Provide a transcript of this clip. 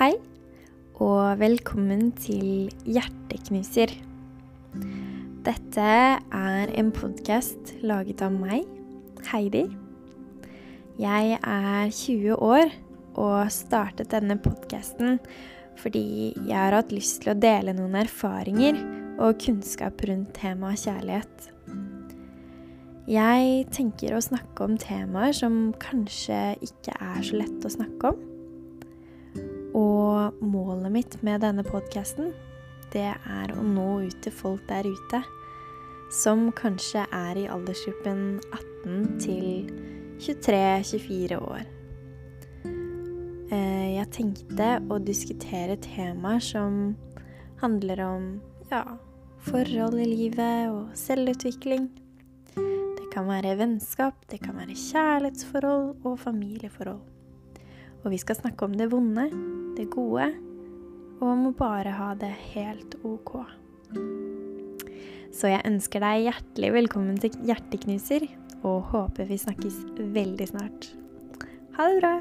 Hei, og velkommen til Hjerteknuser. Dette er en podkast laget av meg, Heidi. Jeg er 20 år og startet denne podkasten fordi jeg har hatt lyst til å dele noen erfaringer og kunnskap rundt temaet kjærlighet. Jeg tenker å snakke om temaer som kanskje ikke er så lette å snakke om. Målet mitt med denne podkasten, det er å nå ut til folk der ute som kanskje er i aldersgruppen 18 til 23-24 år. Eh, jeg tenkte å diskutere temaer som handler om ja, forhold i livet og selvutvikling. Det kan være vennskap, det kan være kjærlighetsforhold og familieforhold. Og vi skal snakke om det vonde, det gode, og om å bare ha det helt ok. Så jeg ønsker deg hjertelig velkommen til Hjerteknuser, og håper vi snakkes veldig snart. Ha det bra!